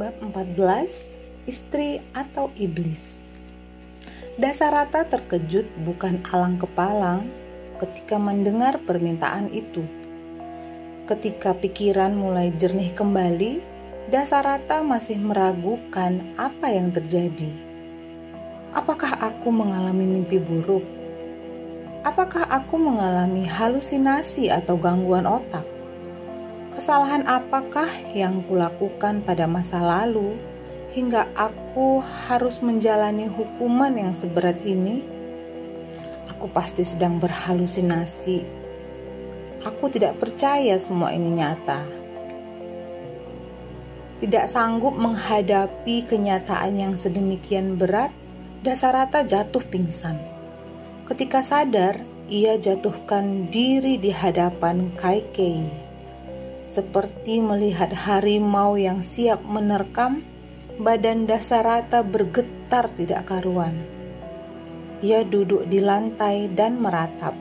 Bab 14 Istri atau Iblis Dasarata terkejut bukan alang kepalang ketika mendengar permintaan itu. Ketika pikiran mulai jernih kembali, Dasarata masih meragukan apa yang terjadi. Apakah aku mengalami mimpi buruk? Apakah aku mengalami halusinasi atau gangguan otak? Kesalahan apakah yang kulakukan pada masa lalu hingga aku harus menjalani hukuman yang seberat ini? Aku pasti sedang berhalusinasi. Aku tidak percaya semua ini nyata. Tidak sanggup menghadapi kenyataan yang sedemikian berat, Dasarata jatuh pingsan. Ketika sadar, ia jatuhkan diri di hadapan Kaikei seperti melihat harimau yang siap menerkam, badan Dasarata bergetar tidak karuan. Ia duduk di lantai dan meratap.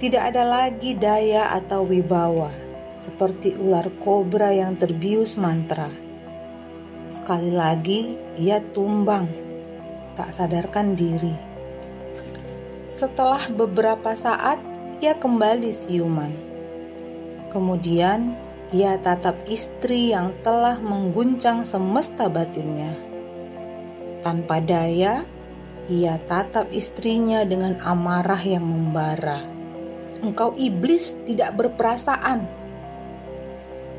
Tidak ada lagi daya atau wibawa, seperti ular kobra yang terbius mantra. Sekali lagi ia tumbang, tak sadarkan diri. Setelah beberapa saat, ia kembali siuman Kemudian ia tatap istri yang telah mengguncang semesta batinnya. Tanpa daya, ia tatap istrinya dengan amarah yang membara. Engkau iblis tidak berperasaan.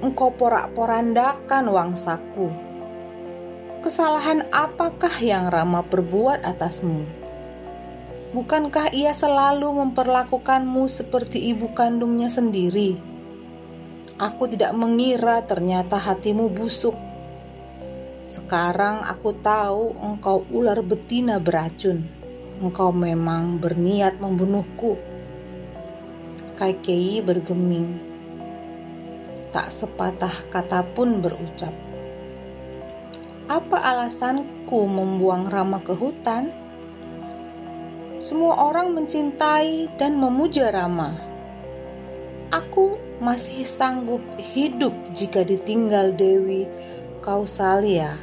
Engkau porak-porandakan wangsaku. Kesalahan apakah yang Rama perbuat atasmu? Bukankah ia selalu memperlakukanmu seperti ibu kandungnya sendiri? Aku tidak mengira ternyata hatimu busuk. Sekarang aku tahu engkau ular betina beracun. Engkau memang berniat membunuhku. Kaikei bergeming. Tak sepatah kata pun berucap. Apa alasanku membuang Rama ke hutan? Semua orang mencintai dan memuja Rama. Aku masih sanggup hidup jika ditinggal Dewi Kausalia.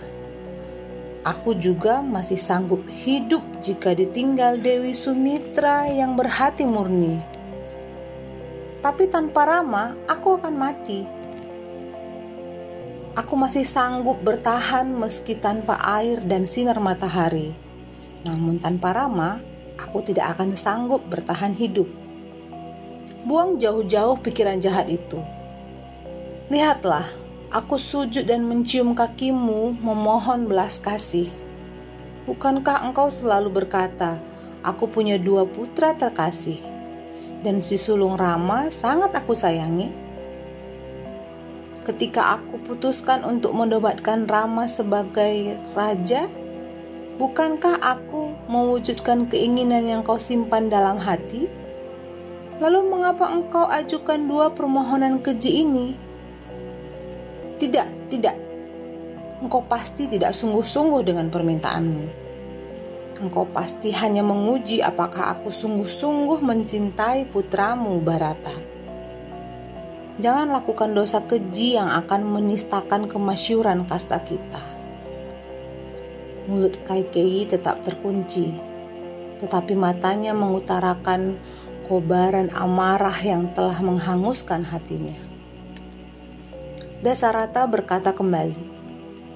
Aku juga masih sanggup hidup jika ditinggal Dewi Sumitra yang berhati murni. Tapi tanpa Rama, aku akan mati. Aku masih sanggup bertahan meski tanpa air dan sinar matahari. Namun tanpa Rama, aku tidak akan sanggup bertahan hidup. Buang jauh-jauh pikiran jahat itu. Lihatlah, aku sujud dan mencium kakimu memohon belas kasih. Bukankah engkau selalu berkata, aku punya dua putra terkasih, dan si sulung Rama sangat aku sayangi? Ketika aku putuskan untuk mendobatkan Rama sebagai raja, bukankah aku mewujudkan keinginan yang kau simpan dalam hati? Lalu mengapa engkau ajukan dua permohonan keji ini? Tidak, tidak. Engkau pasti tidak sungguh-sungguh dengan permintaanmu. Engkau pasti hanya menguji apakah aku sungguh-sungguh mencintai putramu Barata. Jangan lakukan dosa keji yang akan menistakan kemasyuran kasta kita. Mulut Kaikei tetap terkunci, tetapi matanya mengutarakan kobaran amarah yang telah menghanguskan hatinya. Dasarata berkata kembali,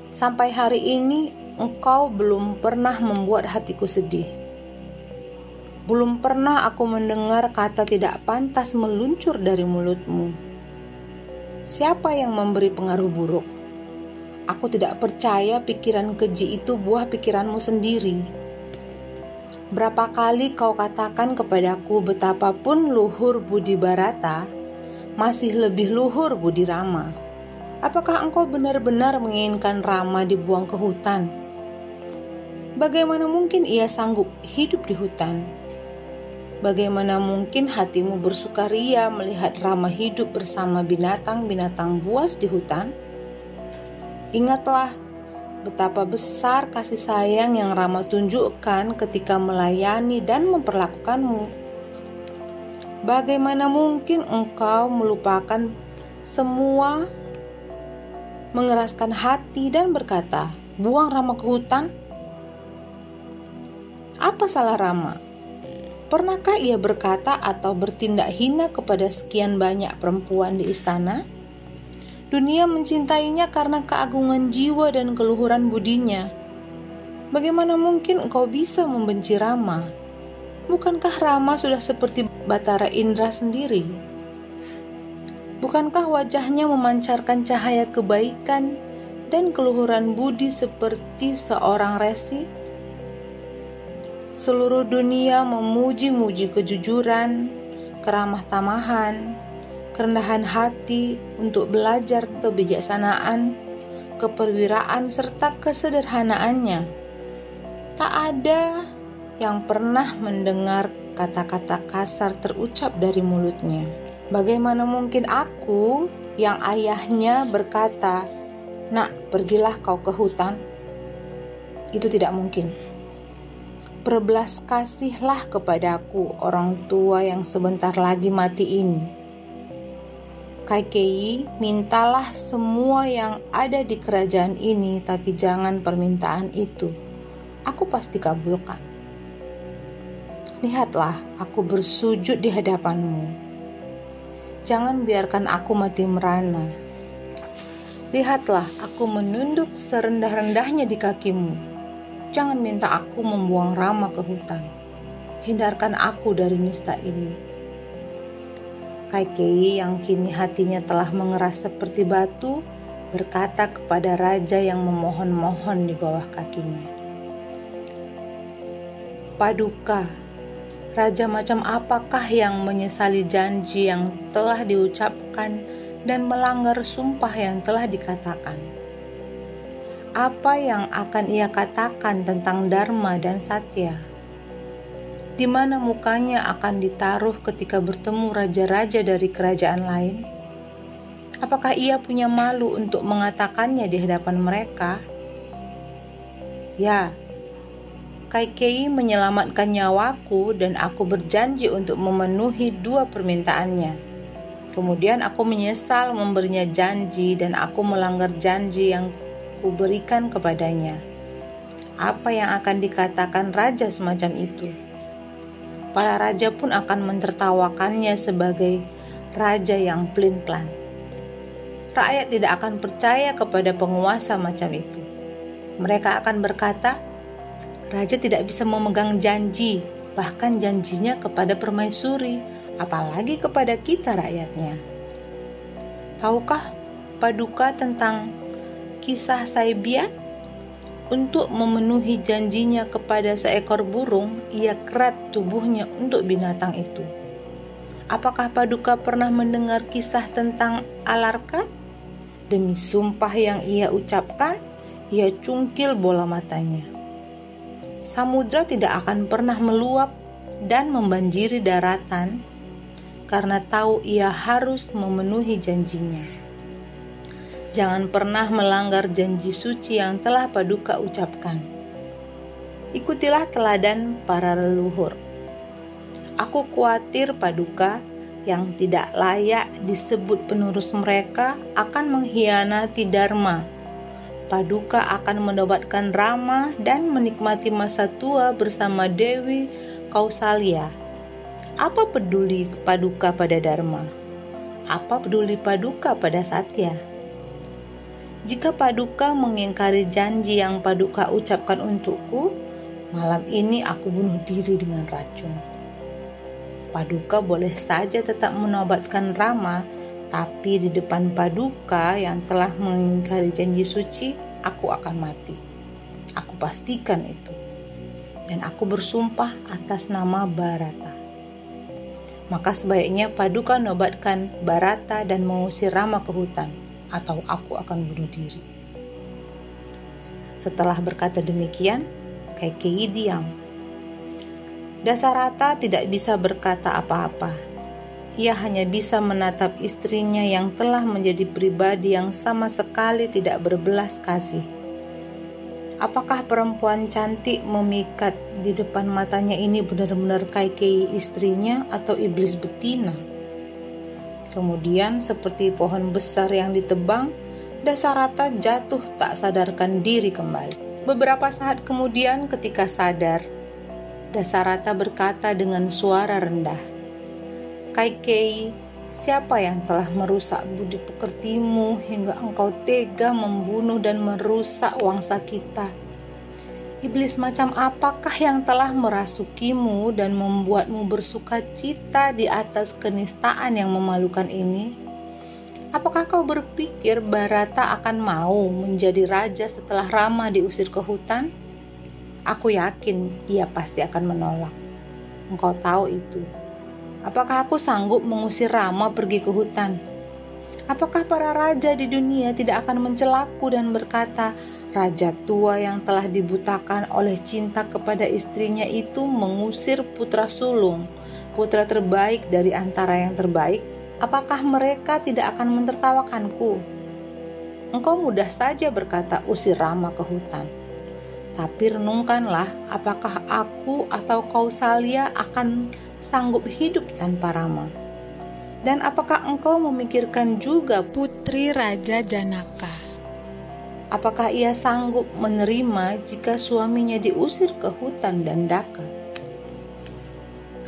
"Sampai hari ini engkau belum pernah membuat hatiku sedih. Belum pernah aku mendengar kata tidak pantas meluncur dari mulutmu. Siapa yang memberi pengaruh buruk? Aku tidak percaya pikiran keji itu buah pikiranmu sendiri." Berapa kali kau katakan kepadaku betapapun luhur Budi Barata, masih lebih luhur Budi Rama. Apakah engkau benar-benar menginginkan Rama dibuang ke hutan? Bagaimana mungkin ia sanggup hidup di hutan? Bagaimana mungkin hatimu bersukaria melihat Rama hidup bersama binatang-binatang buas di hutan? Ingatlah betapa besar kasih sayang yang Rama tunjukkan ketika melayani dan memperlakukanmu Bagaimana mungkin engkau melupakan semua, mengeraskan hati dan berkata, "Buang Rama ke hutan"? Apa salah Rama? Pernahkah ia berkata atau bertindak hina kepada sekian banyak perempuan di istana? Dunia mencintainya karena keagungan jiwa dan keluhuran budinya. Bagaimana mungkin engkau bisa membenci Rama? Bukankah Rama sudah seperti Batara Indra sendiri? Bukankah wajahnya memancarkan cahaya kebaikan dan keluhuran budi seperti seorang resi? Seluruh dunia memuji-muji kejujuran, keramah tamahan, kerendahan hati untuk belajar kebijaksanaan, keperwiraan, serta kesederhanaannya. Tak ada yang pernah mendengar kata-kata kasar terucap dari mulutnya. Bagaimana mungkin aku yang ayahnya berkata, "Nak, pergilah kau ke hutan"? Itu tidak mungkin. Berbelas kasihlah kepadaku orang tua yang sebentar lagi mati ini. Kaikei, mintalah semua yang ada di kerajaan ini, tapi jangan permintaan itu. Aku pasti kabulkan. Lihatlah, aku bersujud di hadapanmu. Jangan biarkan aku mati merana. Lihatlah, aku menunduk serendah-rendahnya di kakimu. Jangan minta aku membuang Rama ke hutan. Hindarkan aku dari nista ini. Kaikei yang kini hatinya telah mengeras seperti batu, berkata kepada raja yang memohon-mohon di bawah kakinya. Paduka, Raja macam apakah yang menyesali janji yang telah diucapkan dan melanggar sumpah yang telah dikatakan? Apa yang akan ia katakan tentang Dharma dan Satya? Di mana mukanya akan ditaruh ketika bertemu raja-raja dari kerajaan lain? Apakah ia punya malu untuk mengatakannya di hadapan mereka? Ya, Kaikei menyelamatkan nyawaku dan aku berjanji untuk memenuhi dua permintaannya. Kemudian aku menyesal memberinya janji dan aku melanggar janji yang kuberikan kepadanya. Apa yang akan dikatakan raja semacam itu? Para raja pun akan mentertawakannya sebagai raja yang pelin-pelan. Rakyat tidak akan percaya kepada penguasa macam itu. Mereka akan berkata, Raja tidak bisa memegang janji, bahkan janjinya kepada permaisuri, apalagi kepada kita rakyatnya. Tahukah paduka tentang kisah Saibia? Untuk memenuhi janjinya kepada seekor burung, ia kerat tubuhnya untuk binatang itu. Apakah paduka pernah mendengar kisah tentang Alarka? Demi sumpah yang ia ucapkan, ia cungkil bola matanya samudra tidak akan pernah meluap dan membanjiri daratan karena tahu ia harus memenuhi janjinya. Jangan pernah melanggar janji suci yang telah Paduka ucapkan. Ikutilah teladan para leluhur. Aku khawatir Paduka yang tidak layak disebut penerus mereka akan mengkhianati Dharma Paduka akan menobatkan Rama dan menikmati masa tua bersama Dewi Kausalya. Apa peduli Paduka pada Dharma? Apa peduli Paduka pada Satya? Jika Paduka mengingkari janji yang Paduka ucapkan untukku, malam ini aku bunuh diri dengan racun. Paduka boleh saja tetap menobatkan Rama tapi di depan paduka yang telah mengingkari janji suci, aku akan mati. Aku pastikan itu. dan aku bersumpah atas nama Barata. Maka sebaiknya Paduka nobatkan Barata dan mengusir Rama ke hutan, atau aku akan bunuh diri. Setelah berkata demikian, Kaikeyi diam. Dasarata tidak bisa berkata apa-apa. Ia hanya bisa menatap istrinya yang telah menjadi pribadi yang sama sekali tidak berbelas kasih. Apakah perempuan cantik memikat di depan matanya ini benar-benar Kaikei istrinya atau iblis betina? Kemudian seperti pohon besar yang ditebang, Dasarata jatuh tak sadarkan diri kembali. Beberapa saat kemudian ketika sadar, Dasarata berkata dengan suara rendah, Kaikei, siapa yang telah merusak budi pekertimu hingga engkau tega membunuh dan merusak wangsa kita? Iblis macam apakah yang telah merasukimu dan membuatmu bersuka cita di atas kenistaan yang memalukan ini? Apakah kau berpikir Barata akan mau menjadi raja setelah Rama diusir ke hutan? Aku yakin ia pasti akan menolak. Engkau tahu itu. Apakah aku sanggup mengusir Rama pergi ke hutan? Apakah para raja di dunia tidak akan mencelaku dan berkata, Raja tua yang telah dibutakan oleh cinta kepada istrinya itu mengusir putra sulung, putra terbaik dari antara yang terbaik apakah mereka tidak akan mentertawakanku? Engkau mudah saja berkata usir Rama ke hutan. Tapi renungkanlah apakah aku atau kau Salia akan sanggup hidup tanpa Rama. Dan apakah engkau memikirkan juga putri Raja Janaka? Apakah ia sanggup menerima jika suaminya diusir ke hutan dan daka?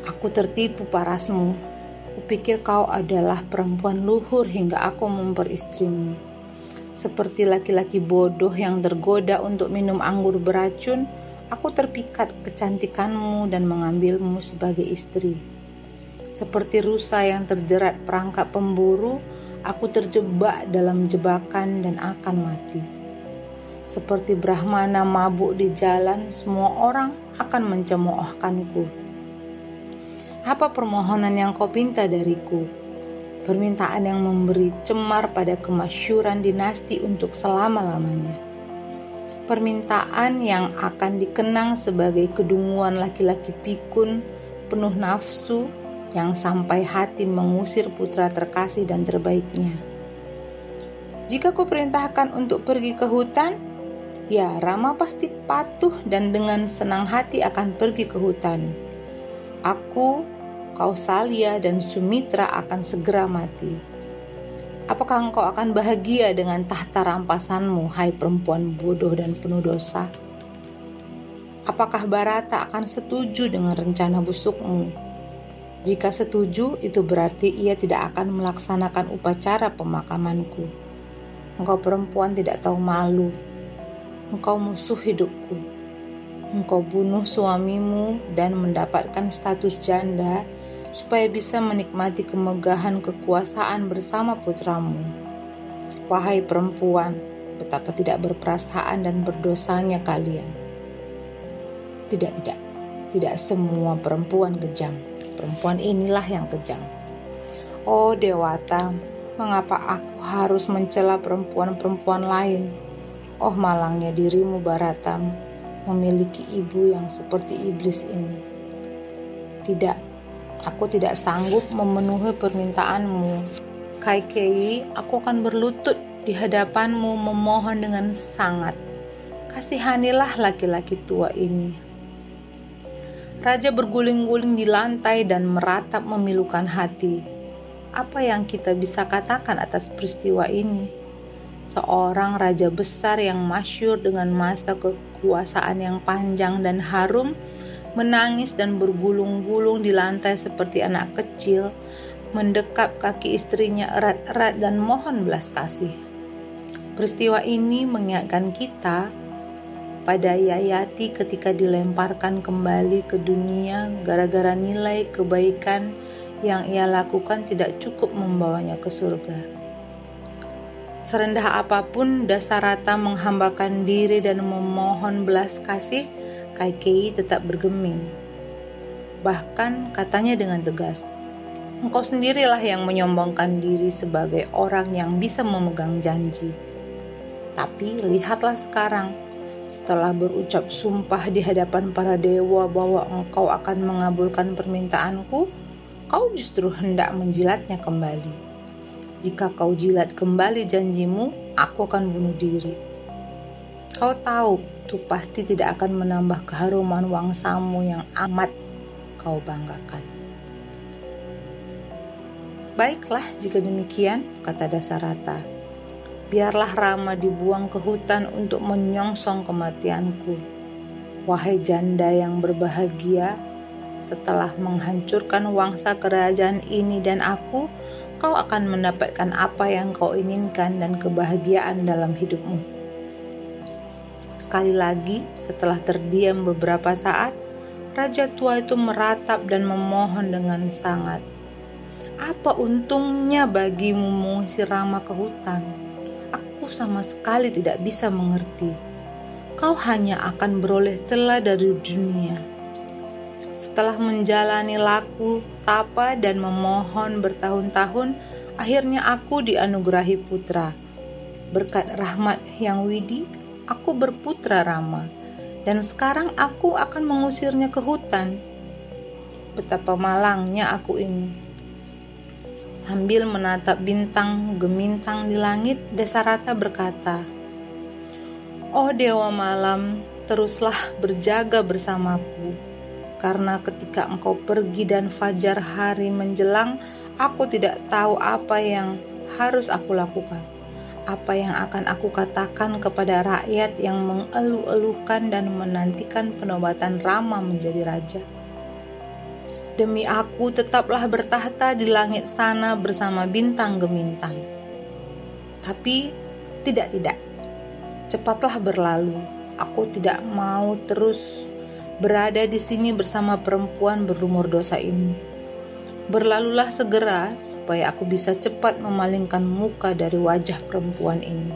Aku tertipu parasmu, Kupikir kau adalah perempuan luhur hingga aku memperistrimu. Seperti laki-laki bodoh yang tergoda untuk minum anggur beracun, aku terpikat kecantikanmu dan mengambilmu sebagai istri. Seperti rusa yang terjerat perangkap pemburu, aku terjebak dalam jebakan dan akan mati. Seperti Brahmana mabuk di jalan, semua orang akan mencemoohkanku apa permohonan yang kau pinta dariku? Permintaan yang memberi cemar pada kemasyuran dinasti untuk selama-lamanya. Permintaan yang akan dikenang sebagai kedunguan laki-laki pikun, penuh nafsu, yang sampai hati mengusir putra terkasih dan terbaiknya. Jika kau perintahkan untuk pergi ke hutan, ya Rama pasti patuh dan dengan senang hati akan pergi ke hutan Aku, Kausalia, dan Sumitra akan segera mati. Apakah engkau akan bahagia dengan tahta rampasanmu, hai perempuan bodoh dan penuh dosa? Apakah Barata akan setuju dengan rencana busukmu? Jika setuju, itu berarti ia tidak akan melaksanakan upacara pemakamanku. Engkau perempuan tidak tahu malu. Engkau musuh hidupku engkau bunuh suamimu dan mendapatkan status janda supaya bisa menikmati kemegahan kekuasaan bersama putramu. Wahai perempuan, betapa tidak berperasaan dan berdosanya kalian. Tidak, tidak, tidak semua perempuan kejam. Perempuan inilah yang kejam. Oh Dewata, mengapa aku harus mencela perempuan-perempuan lain? Oh malangnya dirimu Baratam, memiliki ibu yang seperti iblis ini. Tidak, aku tidak sanggup memenuhi permintaanmu. Kaikei, aku akan berlutut di hadapanmu memohon dengan sangat. Kasihanilah laki-laki tua ini. Raja berguling-guling di lantai dan meratap memilukan hati. Apa yang kita bisa katakan atas peristiwa ini? Seorang raja besar yang masyur dengan masa kekuasaan yang panjang dan harum, menangis dan bergulung-gulung di lantai seperti anak kecil, mendekap kaki istrinya erat-erat dan mohon belas kasih. Peristiwa ini mengingatkan kita pada Yayati ketika dilemparkan kembali ke dunia gara-gara nilai kebaikan yang ia lakukan tidak cukup membawanya ke surga. Serendah apa pun dasar rata menghambakan diri dan memohon belas kasih, Kaikei tetap bergeming. Bahkan katanya dengan tegas, Engkau sendirilah yang menyombongkan diri sebagai orang yang bisa memegang janji. Tapi lihatlah sekarang, setelah berucap sumpah di hadapan para dewa bahwa engkau akan mengabulkan permintaanku, kau justru hendak menjilatnya kembali. Jika kau jilat kembali janjimu, aku akan bunuh diri. Kau tahu, itu pasti tidak akan menambah keharuman wangsamu yang amat kau banggakan. Baiklah jika demikian, kata Dasarata. Biarlah Rama dibuang ke hutan untuk menyongsong kematianku. Wahai janda yang berbahagia, setelah menghancurkan wangsa kerajaan ini dan aku, kau akan mendapatkan apa yang kau inginkan dan kebahagiaan dalam hidupmu. Sekali lagi, setelah terdiam beberapa saat, raja tua itu meratap dan memohon dengan sangat. Apa untungnya bagimu mengusir Rama ke hutan? Aku sama sekali tidak bisa mengerti. Kau hanya akan beroleh celah dari dunia. Setelah menjalani laku, tapa, dan memohon bertahun-tahun, akhirnya aku dianugerahi putra. Berkat rahmat yang widi, aku berputra Rama, dan sekarang aku akan mengusirnya ke hutan. Betapa malangnya aku ini. Sambil menatap bintang gemintang di langit, Desarata berkata, Oh Dewa Malam, teruslah berjaga bersamaku, karena ketika engkau pergi dan fajar hari menjelang, aku tidak tahu apa yang harus aku lakukan. Apa yang akan aku katakan kepada rakyat yang mengeluh-eluhkan dan menantikan penobatan Rama menjadi raja. Demi aku tetaplah bertahta di langit sana bersama bintang gemintang. Tapi tidak-tidak, cepatlah berlalu. Aku tidak mau terus berada di sini bersama perempuan berumur dosa ini. Berlalulah segera supaya aku bisa cepat memalingkan muka dari wajah perempuan ini.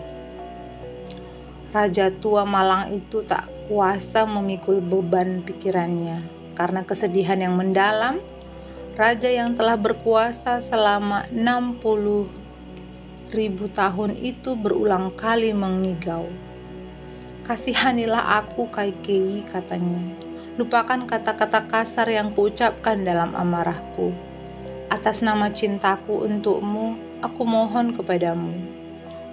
Raja tua malang itu tak kuasa memikul beban pikirannya karena kesedihan yang mendalam, raja yang telah berkuasa selama 60 ribu tahun itu berulang kali mengigau. Kasihanilah aku Kaikei katanya. Lupakan kata-kata kasar yang kuucapkan dalam amarahku. Atas nama cintaku untukmu, aku mohon kepadamu.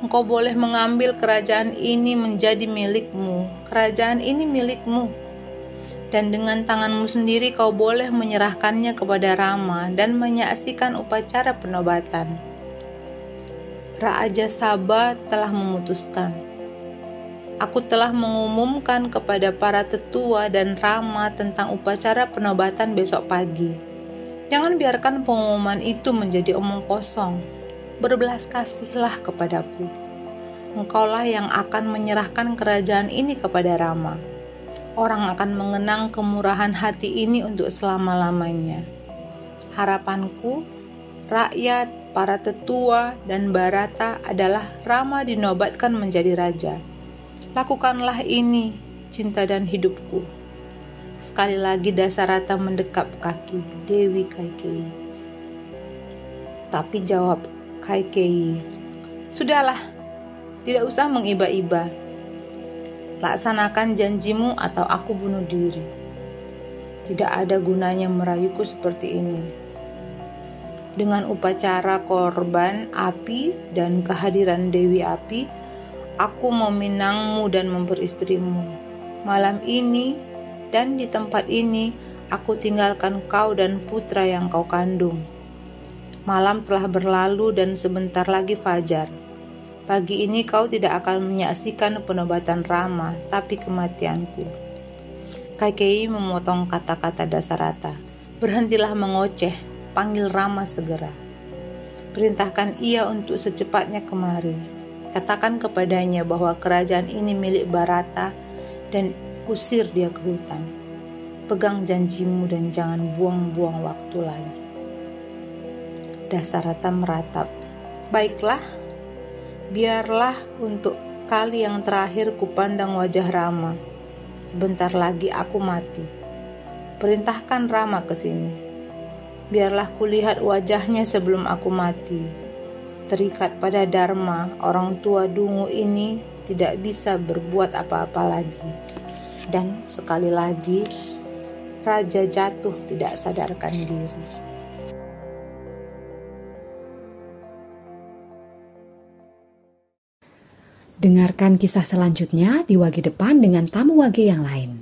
Engkau boleh mengambil kerajaan ini menjadi milikmu. Kerajaan ini milikmu dan dengan tanganmu sendiri kau boleh menyerahkannya kepada Rama dan menyaksikan upacara penobatan. Raja Sabah telah memutuskan. Aku telah mengumumkan kepada para tetua dan Rama tentang upacara penobatan besok pagi. Jangan biarkan pengumuman itu menjadi omong kosong. Berbelas kasihlah kepadaku. Engkaulah yang akan menyerahkan kerajaan ini kepada Rama orang akan mengenang kemurahan hati ini untuk selama-lamanya. Harapanku, rakyat, para tetua, dan barata adalah Rama dinobatkan menjadi raja. Lakukanlah ini, cinta dan hidupku. Sekali lagi Dasarata mendekap kaki Dewi Kaikei. Tapi jawab Kaikei, Sudahlah, tidak usah mengiba-iba laksanakan janjimu atau aku bunuh diri. Tidak ada gunanya merayuku seperti ini. Dengan upacara korban api dan kehadiran Dewi Api, aku meminangmu dan memperistrimu. Malam ini dan di tempat ini, aku tinggalkan kau dan putra yang kau kandung. Malam telah berlalu dan sebentar lagi fajar. Pagi ini kau tidak akan menyaksikan penobatan Rama, tapi kematianku. Kakei memotong kata-kata Dasarata. Berhentilah mengoceh, panggil Rama segera. Perintahkan ia untuk secepatnya kemari. Katakan kepadanya bahwa kerajaan ini milik Barata dan usir dia ke hutan. Pegang janjimu dan jangan buang-buang waktu lagi. Dasarata meratap. Baiklah, Biarlah untuk kali yang terakhir kupandang wajah Rama. Sebentar lagi aku mati. Perintahkan Rama ke sini. Biarlah kulihat wajahnya sebelum aku mati. Terikat pada Dharma, orang tua dungu ini tidak bisa berbuat apa-apa lagi. Dan sekali lagi, raja jatuh tidak sadarkan diri. Dengarkan kisah selanjutnya di wagi depan dengan tamu wagi yang lain.